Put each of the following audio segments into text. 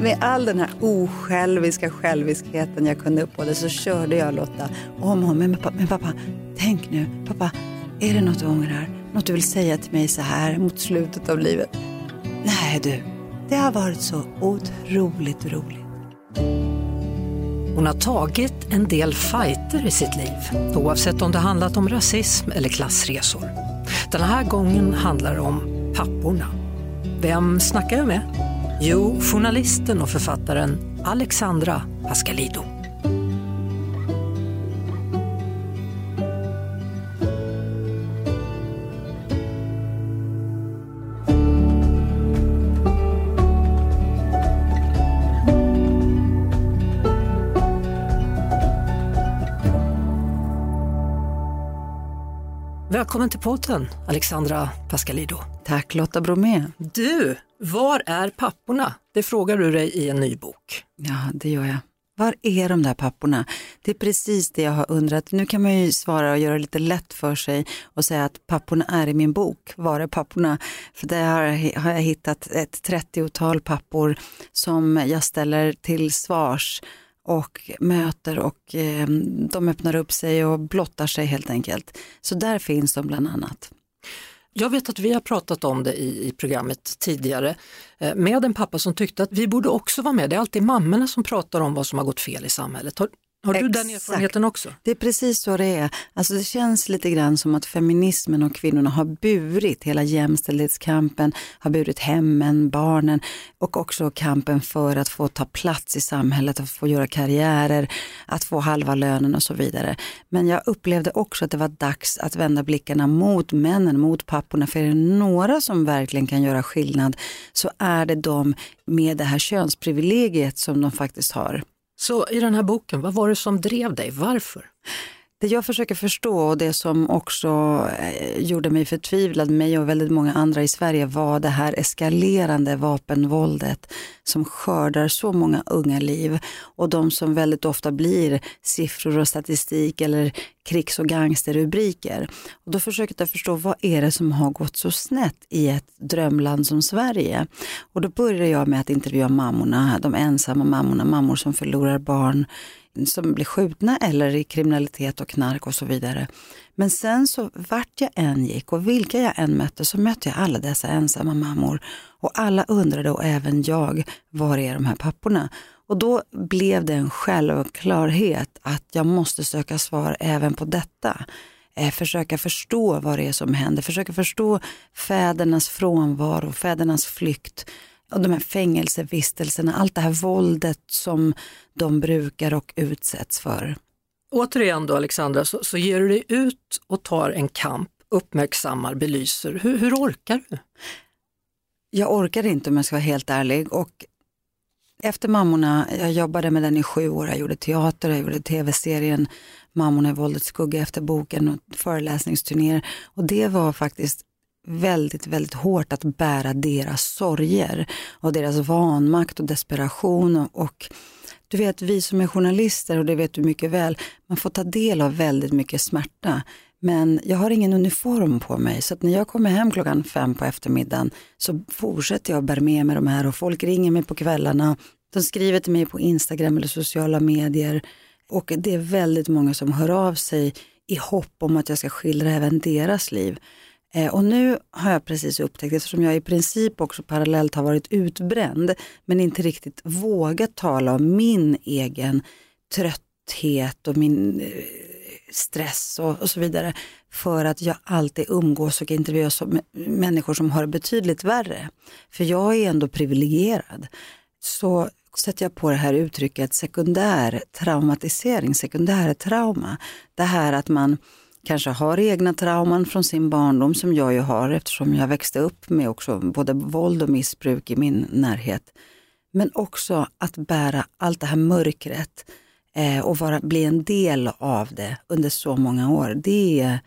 Med all den här osjälviska själviskheten jag kunde uppbåda så körde jag Lotta om och om. Men, men pappa, tänk nu. Pappa, är det något du ångrar? Något du vill säga till mig så här mot slutet av livet? Nej du, det har varit så otroligt roligt. Hon har tagit en del fighter i sitt liv, oavsett om det handlat om rasism eller klassresor. Den här gången handlar det om papporna. Vem snackar jag med? Jo, journalisten och författaren Alexandra Pascalido. Välkommen till podden, Alexandra Pascalido. Tack Lotta Bromé. Du, var är papporna? Det frågar du dig i en ny bok. Ja, det gör jag. Var är de där papporna? Det är precis det jag har undrat. Nu kan man ju svara och göra det lite lätt för sig och säga att papporna är i min bok. Var är papporna? För där har, har jag hittat ett 30-tal pappor som jag ställer till svars och möter och eh, de öppnar upp sig och blottar sig helt enkelt. Så där finns de bland annat. Jag vet att vi har pratat om det i, i programmet tidigare eh, med en pappa som tyckte att vi borde också vara med. Det är alltid mammorna som pratar om vad som har gått fel i samhället. Har, har du den erfarenheten också? Det är precis så det är. Alltså det känns lite grann som att feminismen och kvinnorna har burit hela jämställdhetskampen, har burit hemmen, barnen och också kampen för att få ta plats i samhället, att få göra karriärer, att få halva lönen och så vidare. Men jag upplevde också att det var dags att vända blickarna mot männen, mot papporna. För är det några som verkligen kan göra skillnad så är det de med det här könsprivilegiet som de faktiskt har. Så i den här boken, vad var det som drev dig? Varför? Det jag försöker förstå och det som också eh, gjorde mig förtvivlad, mig och väldigt många andra i Sverige, var det här eskalerande vapenvåldet som skördar så många unga liv och de som väldigt ofta blir siffror och statistik eller krigs och gangsterrubriker. Och då försöker jag förstå vad är det som har gått så snett i ett drömland som Sverige. Och då började jag med att intervjua mammorna, de ensamma mammorna, mammor som förlorar barn som blir skjutna eller i kriminalitet och knark och så vidare. Men sen så vart jag än gick och vilka jag än mötte så mötte jag alla dessa ensamma mammor och alla undrade och även jag, var är de här papporna? Och då blev det en självklarhet att jag måste söka svar även på detta. Eh, försöka förstå vad det är som händer, försöka förstå fädernas frånvaro, fädernas flykt och de här fängelsevistelserna, allt det här våldet som de brukar och utsätts för. Återigen då Alexandra, så, så ger du dig ut och tar en kamp, uppmärksammar, belyser. Hur, hur orkar du? Jag orkar inte om jag ska vara helt ärlig. Och efter Mammorna, jag jobbade med den i sju år, jag gjorde teater, jag gjorde tv-serien Mammorna i våldets skugga efter boken och föreläsningsturnéer. Och det var faktiskt väldigt, väldigt hårt att bära deras sorger och deras vanmakt och desperation. Och, och, du vet, vi som är journalister, och det vet du mycket väl, man får ta del av väldigt mycket smärta. Men jag har ingen uniform på mig så att när jag kommer hem klockan fem på eftermiddagen så fortsätter jag bära med mig de här och folk ringer mig på kvällarna. De skriver till mig på Instagram eller sociala medier och det är väldigt många som hör av sig i hopp om att jag ska skildra även deras liv. Eh, och nu har jag precis upptäckt, eftersom jag i princip också parallellt har varit utbränd, men inte riktigt vågat tala om min egen trötthet och min eh, stress och, och så vidare, för att jag alltid umgås och intervjuas med människor som har det betydligt värre. För jag är ändå privilegierad. Så sätter jag på det här uttrycket sekundär traumatisering, sekundär trauma. Det här att man kanske har egna trauman från sin barndom som jag ju har eftersom jag växte upp med också både våld och missbruk i min närhet. Men också att bära allt det här mörkret eh, och vara, bli en del av det under så många år. Det är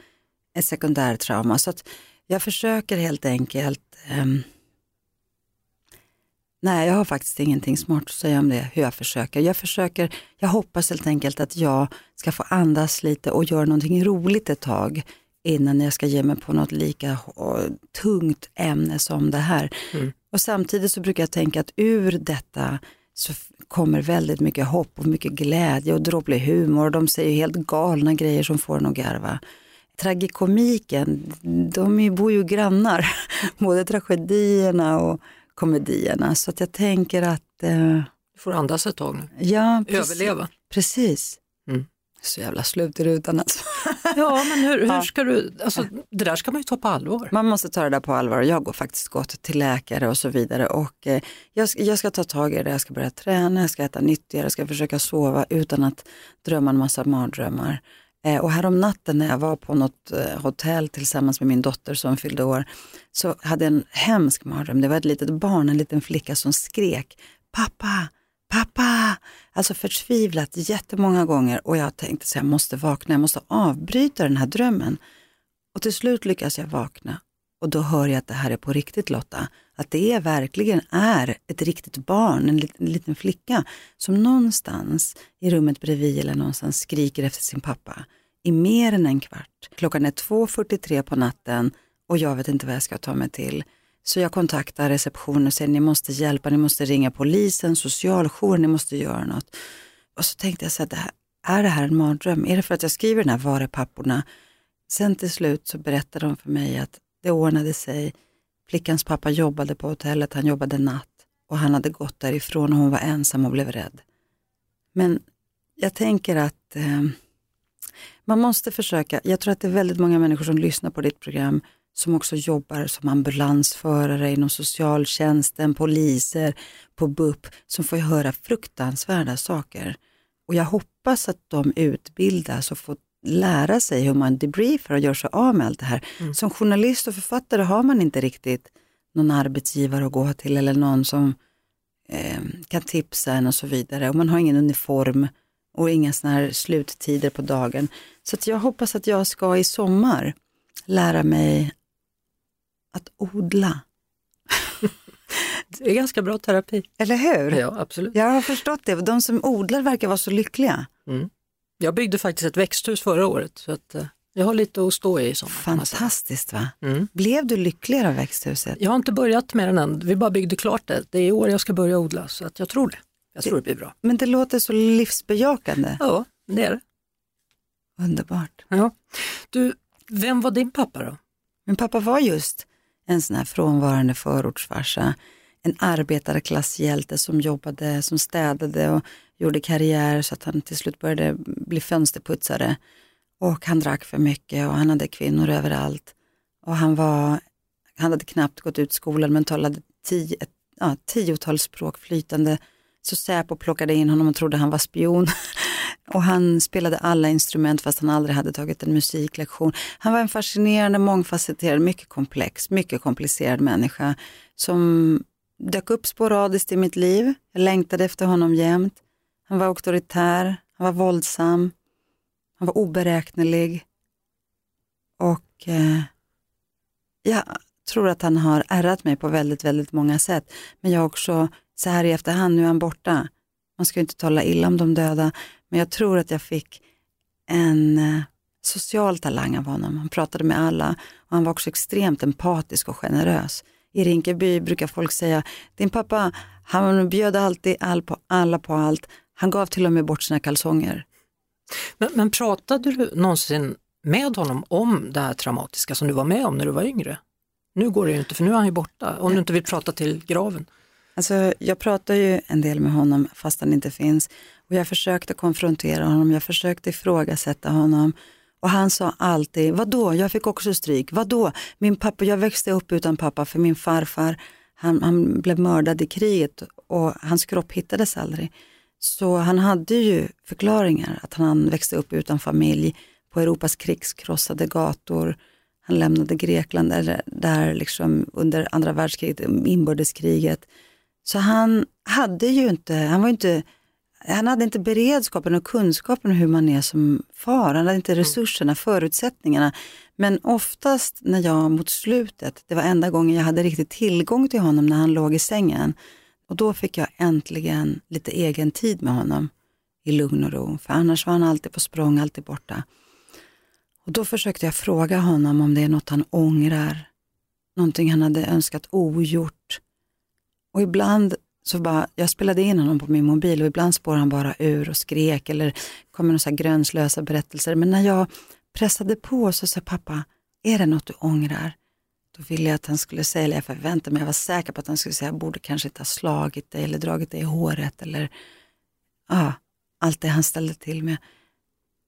ett sekundärtrauma. Så att jag försöker helt enkelt eh, Nej, jag har faktiskt ingenting smart att säga om det, hur jag försöker. Jag försöker, jag hoppas helt enkelt att jag ska få andas lite och göra någonting roligt ett tag innan jag ska ge mig på något lika tungt ämne som det här. Mm. Och samtidigt så brukar jag tänka att ur detta så kommer väldigt mycket hopp och mycket glädje och dråplig humor. De säger helt galna grejer som får en att garva. Tragikomiken, de bor ju grannar, både tragedierna och komedierna. Så att jag tänker att... Eh, du får andas ett tag nu. Ja, precis, Överleva. Precis. Mm. Så jävla slut i rutan alltså. Ja, men hur, hur ska du, alltså, det där ska man ju ta på allvar. Man måste ta det där på allvar. Jag har faktiskt gått till läkare och så vidare och eh, jag, jag, ska ta tag i det, jag ska börja träna, jag ska äta nyttigare, jag ska försöka sova utan att drömma en massa mardrömmar. Eh, och härom natten när jag var på något eh, hotell tillsammans med min dotter som fyllde år så hade jag en hemsk mardröm. Det var ett litet barn, en liten flicka som skrek pappa, pappa, alltså förtvivlat jättemånga gånger och jag tänkte så jag måste vakna, jag måste avbryta den här drömmen. Och till slut lyckas jag vakna och då hör jag att det här är på riktigt Lotta. Att det verkligen är ett riktigt barn, en liten, en liten flicka som någonstans i rummet bredvid eller någonstans skriker efter sin pappa i mer än en kvart. Klockan är 2.43 på natten och jag vet inte vad jag ska ta mig till. Så jag kontaktar receptionen och säger ni måste hjälpa, ni måste ringa polisen, socialjouren, ni måste göra något. Och så tänkte jag så här, det här, är det här en mardröm? Är det för att jag skriver den här Var är papporna? Sen till slut så berättade de för mig att det ordnade sig. Flickans pappa jobbade på hotellet, han jobbade natt och han hade gått därifrån och hon var ensam och blev rädd. Men jag tänker att eh, man måste försöka, jag tror att det är väldigt många människor som lyssnar på ditt program som också jobbar som ambulansförare inom socialtjänsten, poliser, på BUP, som får höra fruktansvärda saker. Och jag hoppas att de utbildas och får lära sig hur man debriefar och gör sig av med allt det här. Mm. Som journalist och författare har man inte riktigt någon arbetsgivare att gå till eller någon som eh, kan tipsa en och så vidare. Och man har ingen uniform och inga såna här sluttider på dagen. Så jag hoppas att jag ska i sommar lära mig att odla. Det är ganska bra terapi. Eller hur? Ja, absolut. Jag har förstått det. De som odlar verkar vara så lyckliga. Mm. Jag byggde faktiskt ett växthus förra året så att uh, jag har lite att stå i. Som Fantastiskt va? Mm. Blev du lyckligare av växthuset? Jag har inte börjat med den än, vi bara byggde klart det. Det är i år jag ska börja odla så att jag tror det. Jag tror det blir bra. Men det låter så livsbejakande. Ja, det är det. Underbart. Ja. Du, vem var din pappa då? Min pappa var just en sån här frånvarande förortsfarsa. En arbetarklasshjälte som jobbade, som städade och gjorde karriär så att han till slut började bli fönsterputsare. Och han drack för mycket och han hade kvinnor överallt. Och han, var, han hade knappt gått ut skolan men talade tio, ett, ja, tiotals språk flytande. Så Säpo plockade in honom och trodde han var spion. och han spelade alla instrument fast han aldrig hade tagit en musiklektion. Han var en fascinerande, mångfacetterad, mycket komplex, mycket komplicerad människa som dök upp sporadiskt i mitt liv. Jag längtade efter honom jämt. Han var auktoritär, han var våldsam, han var oberäknelig. Och eh, jag tror att han har ärrat mig på väldigt, väldigt många sätt. Men jag också, så här i efterhand, nu är han borta. Man ska inte tala illa om de döda, men jag tror att jag fick en eh, social talang av honom. Han pratade med alla och han var också extremt empatisk och generös. I Rinkeby brukar folk säga, din pappa, han bjöd alltid all på, alla på allt. Han gav till och med bort sina kalsonger. Men, men pratade du någonsin med honom om det här traumatiska som du var med om när du var yngre? Nu går det ju inte för nu är han ju borta, om du inte vill prata till graven. Alltså, jag pratar ju en del med honom fast han inte finns och jag försökte konfrontera honom, jag försökte ifrågasätta honom och han sa alltid, vadå, jag fick också stryk, vadå, min pappa, jag växte upp utan pappa för min farfar, han, han blev mördad i kriget och hans kropp hittades aldrig. Så han hade ju förklaringar att han växte upp utan familj på Europas krigskrossade gator. Han lämnade Grekland där, där liksom under andra världskriget, inbördeskriget. Så han hade ju inte, han var inte han hade inte beredskapen och kunskapen om hur man är som far. Han hade inte resurserna, förutsättningarna. Men oftast när jag mot slutet, det var enda gången jag hade riktigt tillgång till honom när han låg i sängen. Och då fick jag äntligen lite egen tid med honom i lugn och ro. För annars var han alltid på språng, alltid borta. Och då försökte jag fråga honom om det är något han ångrar. Någonting han hade önskat ogjort. Och ibland så bara, jag spelade in honom på min mobil och ibland spår han bara ur och skrek eller kom med några grönslösa berättelser. Men när jag pressade på så sa pappa, är det något du ångrar? Då ville jag att han skulle säga, eller jag förväntade mig, jag var säker på att han skulle säga, jag borde kanske inte ha slagit dig eller dragit dig i håret eller ja, allt det han ställde till med.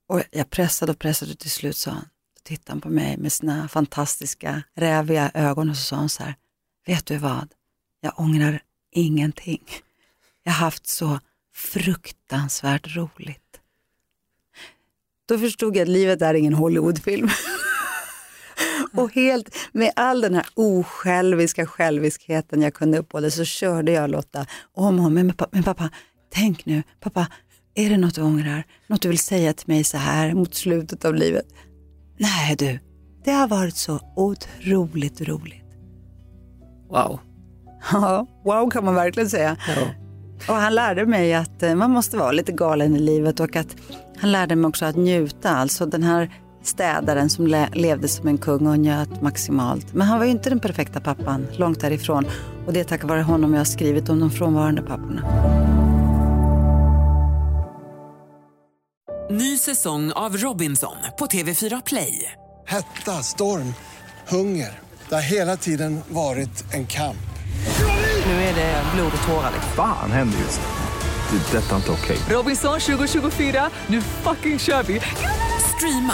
Och jag pressade och pressade och till slut sa han, då tittade han på mig med sina fantastiska räviga ögon och så sa han så här, vet du vad, jag ångrar ingenting. Jag har haft så fruktansvärt roligt. Då förstod jag att livet är ingen Hollywoodfilm. och helt med all den här osjälviska själviskheten jag kunde uppbåda så körde jag Lotta om och om. Men, men pappa, tänk nu, pappa, är det något du ångrar? Något du vill säga till mig så här mot slutet av livet? Nej du, det har varit så otroligt roligt. Wow. Ja, wow kan man verkligen säga. Ja. Och han lärde mig att eh, man måste vara lite galen i livet och att han lärde mig också att njuta. Alltså den här städaren som le levde som en kung och njöt maximalt. Men han var ju inte den perfekta pappan, långt därifrån. Och det är tack vare honom jag har skrivit om de frånvarande papporna. Ny säsong av Robinson på TV4 Play. Hetta, storm, hunger. Det har hela tiden varit en kamp. Nu är det blod och tårar. Fan händer just nu. Det. är Detta är inte okej. Robinson 2024, nu fucking kör vi! Streama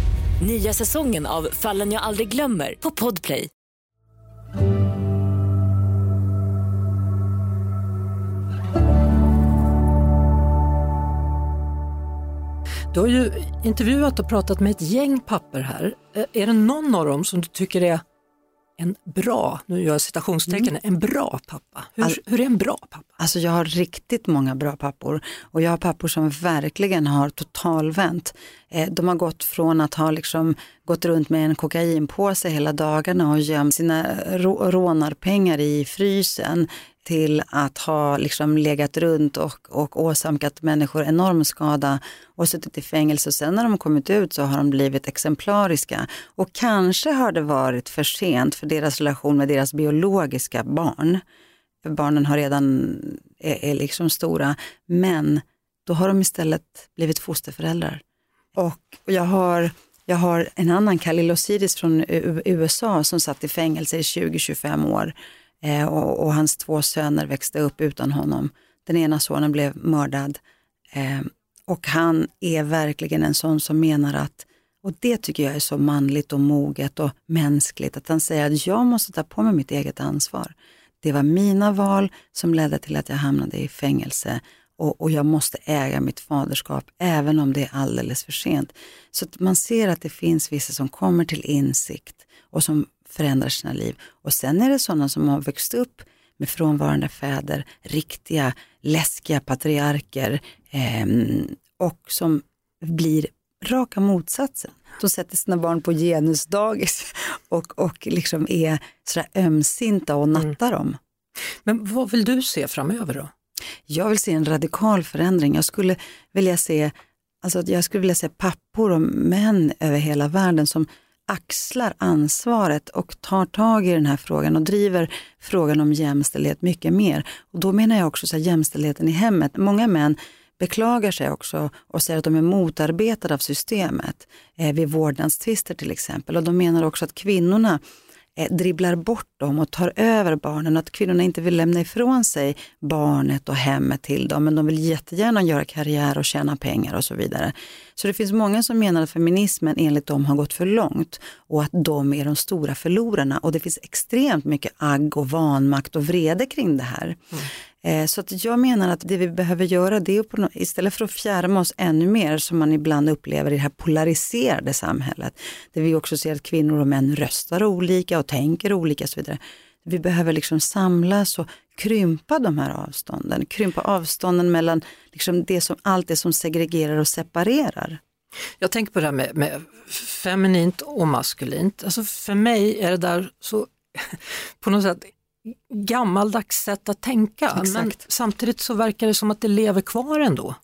Nya säsongen av Fallen jag aldrig glömmer på Podplay. Du har ju intervjuat och pratat med ett gäng papper här. Är det någon av dem som du tycker är en bra, nu gör jag citationstecken, en bra pappa? Hur, All- hur är en bra pappa? Alltså jag har riktigt många bra pappor och jag har pappor som verkligen har totalvänt. Eh, de har gått från att ha liksom gått runt med en kokainpåse hela dagarna och gömt sina rånarpengar i frysen till att ha liksom legat runt och, och åsamkat människor enorm skada och suttit i fängelse. Och sen när de kommit ut så har de blivit exemplariska. Och kanske har det varit för sent för deras relation med deras biologiska barn. För barnen har redan, är, är liksom stora. Men då har de istället blivit fosterföräldrar. Och jag har, jag har en annan, Khalil Osiris från USA som satt i fängelse i 20-25 år. Eh, och, och hans två söner växte upp utan honom. Den ena sonen blev mördad. Eh, och han är verkligen en sån som menar att, och det tycker jag är så manligt och moget och mänskligt, att han säger att jag måste ta på mig mitt eget ansvar. Det var mina val som ledde till att jag hamnade i fängelse och, och jag måste äga mitt faderskap även om det är alldeles för sent. Så man ser att det finns vissa som kommer till insikt och som förändrar sina liv. Och sen är det sådana som har växt upp med frånvarande fäder, riktiga läskiga patriarker ehm, och som blir raka motsatsen. De sätter sina barn på genusdagis och, och liksom är sådär ömsinta och nattar dem. Men vad vill du se framöver då? Jag vill se en radikal förändring. Jag skulle vilja se, alltså jag skulle vilja se pappor och män över hela världen som axlar ansvaret och tar tag i den här frågan och driver frågan om jämställdhet mycket mer. Och då menar jag också så här, jämställdheten i hemmet. Många män beklagar sig också och säger att de är motarbetade av systemet eh, vid vårdnadstvister till exempel. Och de menar också att kvinnorna Eh, dribblar bort dem och tar över barnen. Att kvinnorna inte vill lämna ifrån sig barnet och hemmet till dem, men de vill jättegärna göra karriär och tjäna pengar och så vidare. Så det finns många som menar att feminismen enligt dem har gått för långt och att de är de stora förlorarna. Och det finns extremt mycket agg och vanmakt och vrede kring det här. Mm. Eh, så att jag menar att det vi behöver göra det är att istället för att fjärma oss ännu mer som man ibland upplever i det här polariserade samhället, där vi också ser att kvinnor och män röstar olika och tänker olika och så vidare. Vi behöver liksom samlas och krympa de här avstånden, krympa avstånden mellan liksom det som, allt det som segregerar och separerar. Jag tänker på det här med, med feminint och maskulint. Alltså för mig är det där så på något sätt gammaldags sätt att tänka. Exakt. Men samtidigt så verkar det som att det lever kvar ändå.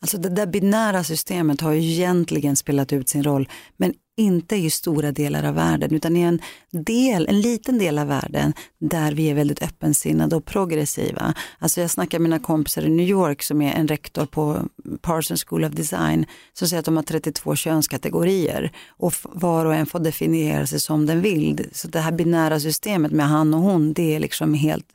Alltså det där binära systemet har ju egentligen spelat ut sin roll men inte i stora delar av världen utan i en, del, en liten del av världen där vi är väldigt öppensinnade och progressiva. Alltså jag snackar med mina kompisar i New York som är en rektor på Parsons School of Design som säger att de har 32 könskategorier och var och en får definiera sig som den vill. Så det här binära systemet med han och hon, det är liksom helt...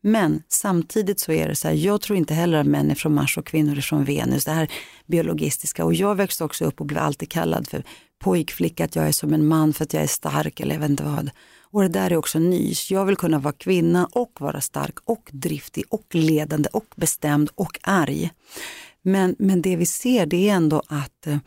Men samtidigt så är det så här, jag tror inte heller att män är från Mars och kvinnor är från Venus, det här biologistiska. Och jag växte också upp och blev alltid kallad för pojkflicka, att jag är som en man för att jag är stark eller jag vet inte vad. Och det där är också nys. Jag vill kunna vara kvinna och vara stark och driftig och ledande och bestämd och arg. Men, men det vi ser det är ändå att eh,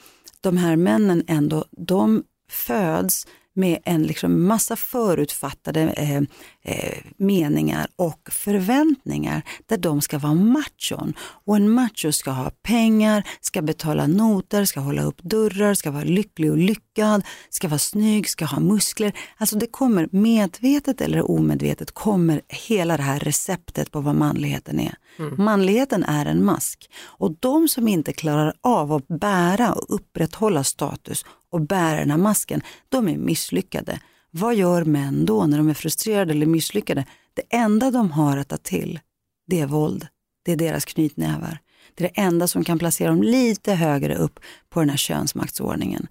de här männen ändå, de föds med en liksom massa förutfattade eh, eh, meningar och förväntningar där de ska vara machon. Och en macho ska ha pengar, ska betala noter, ska hålla upp dörrar, ska vara lycklig och lyckad, ska vara snygg, ska ha muskler. Alltså det kommer medvetet eller omedvetet kommer hela det här receptet på vad manligheten är. Mm. Manligheten är en mask och de som inte klarar av att bära och upprätthålla status och bära den här masken, de är misslyckade. Vad gör män då när de är frustrerade eller misslyckade? Det enda de har att ta till, det är våld. Det är deras knytnävar. Det är det enda som kan placera dem lite högre upp på den här könsmaktsordningen.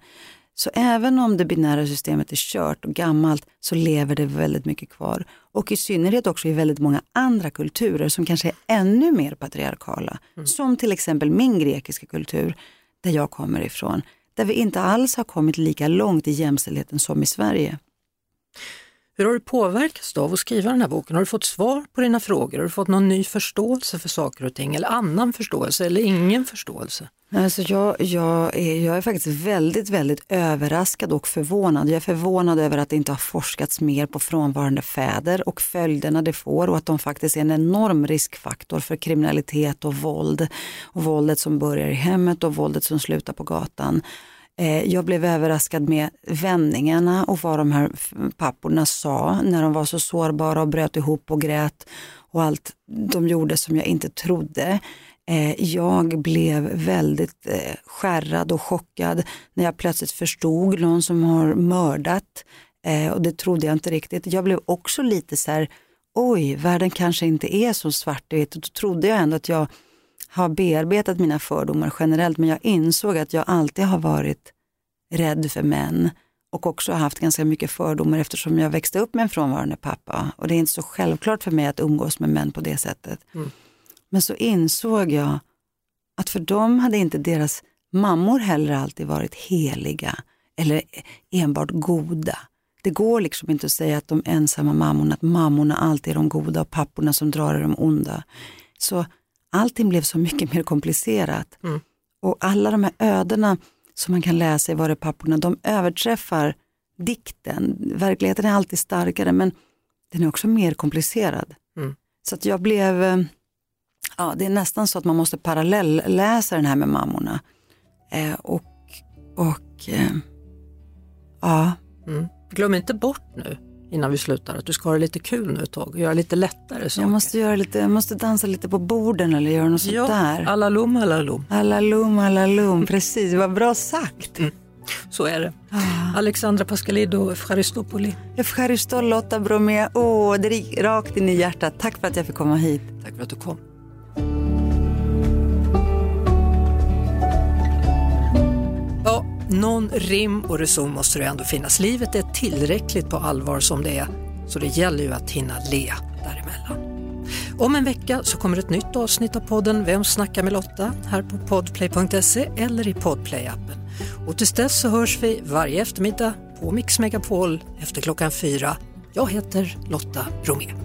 Så även om det binära systemet är kört och gammalt så lever det väldigt mycket kvar. Och i synnerhet också i väldigt många andra kulturer som kanske är ännu mer patriarkala. Mm. Som till exempel min grekiska kultur, där jag kommer ifrån. Där vi inte alls har kommit lika långt i jämställdheten som i Sverige. Hur har du påverkats då av att skriva den här boken? Har du fått svar på dina frågor? Har du fått någon ny förståelse för saker och ting? Eller annan förståelse eller ingen förståelse? Alltså jag, jag, är, jag är faktiskt väldigt, väldigt överraskad och förvånad. Jag är förvånad över att det inte har forskats mer på frånvarande fäder och följderna det får och att de faktiskt är en enorm riskfaktor för kriminalitet och våld. Och våldet som börjar i hemmet och våldet som slutar på gatan. Eh, jag blev överraskad med vändningarna och vad de här papporna sa när de var så sårbara och bröt ihop och grät och allt de gjorde som jag inte trodde. Eh, jag blev väldigt eh, skärrad och chockad när jag plötsligt förstod någon som har mördat och det trodde jag inte riktigt. Jag blev också lite så här, oj, världen kanske inte är så svartvit. Då trodde jag ändå att jag har bearbetat mina fördomar generellt men jag insåg att jag alltid har varit rädd för män och också haft ganska mycket fördomar eftersom jag växte upp med en frånvarande pappa och det är inte så självklart för mig att umgås med män på det sättet. Mm. Men så insåg jag att för dem hade inte deras mammor heller alltid varit heliga eller enbart goda. Det går liksom inte att säga att de ensamma mammorna, att mammorna alltid är de goda och papporna som drar är de onda. Så allting blev så mycket mer komplicerat. Mm. Och alla de här ödena som man kan läsa i Var är papporna, de överträffar dikten. Verkligheten är alltid starkare men den är också mer komplicerad. Mm. Så att jag blev, eh, ja det är nästan så att man måste parallellläsa den här med mammorna. Eh, och, och eh, ja. Mm. Glöm inte bort nu innan vi slutar att du ska ha det lite kul nu ett tag och göra lite lättare saker. Jag måste, göra lite, jag måste dansa lite på borden eller göra något ja, sånt där. Alla lum, alla lum. Alla lum, alla lum, precis. Vad bra sagt. Mm. Så är det. Ah. Alexandra Pascalido, Efcharistopoli. Efcharisto Lotta Bromé. Åh, oh, det gick rakt in i hjärtat. Tack för att jag fick komma hit. Tack för att du kom. Någon rim och reson måste det ändå finnas. Livet är tillräckligt på allvar som det är, så det gäller ju att hinna le däremellan. Om en vecka så kommer ett nytt avsnitt av podden Vem snackar med Lotta? här på podplay.se eller i podplay-appen. Och tills dess så hörs vi varje eftermiddag på Mix Megapol efter klockan fyra. Jag heter Lotta Bromé.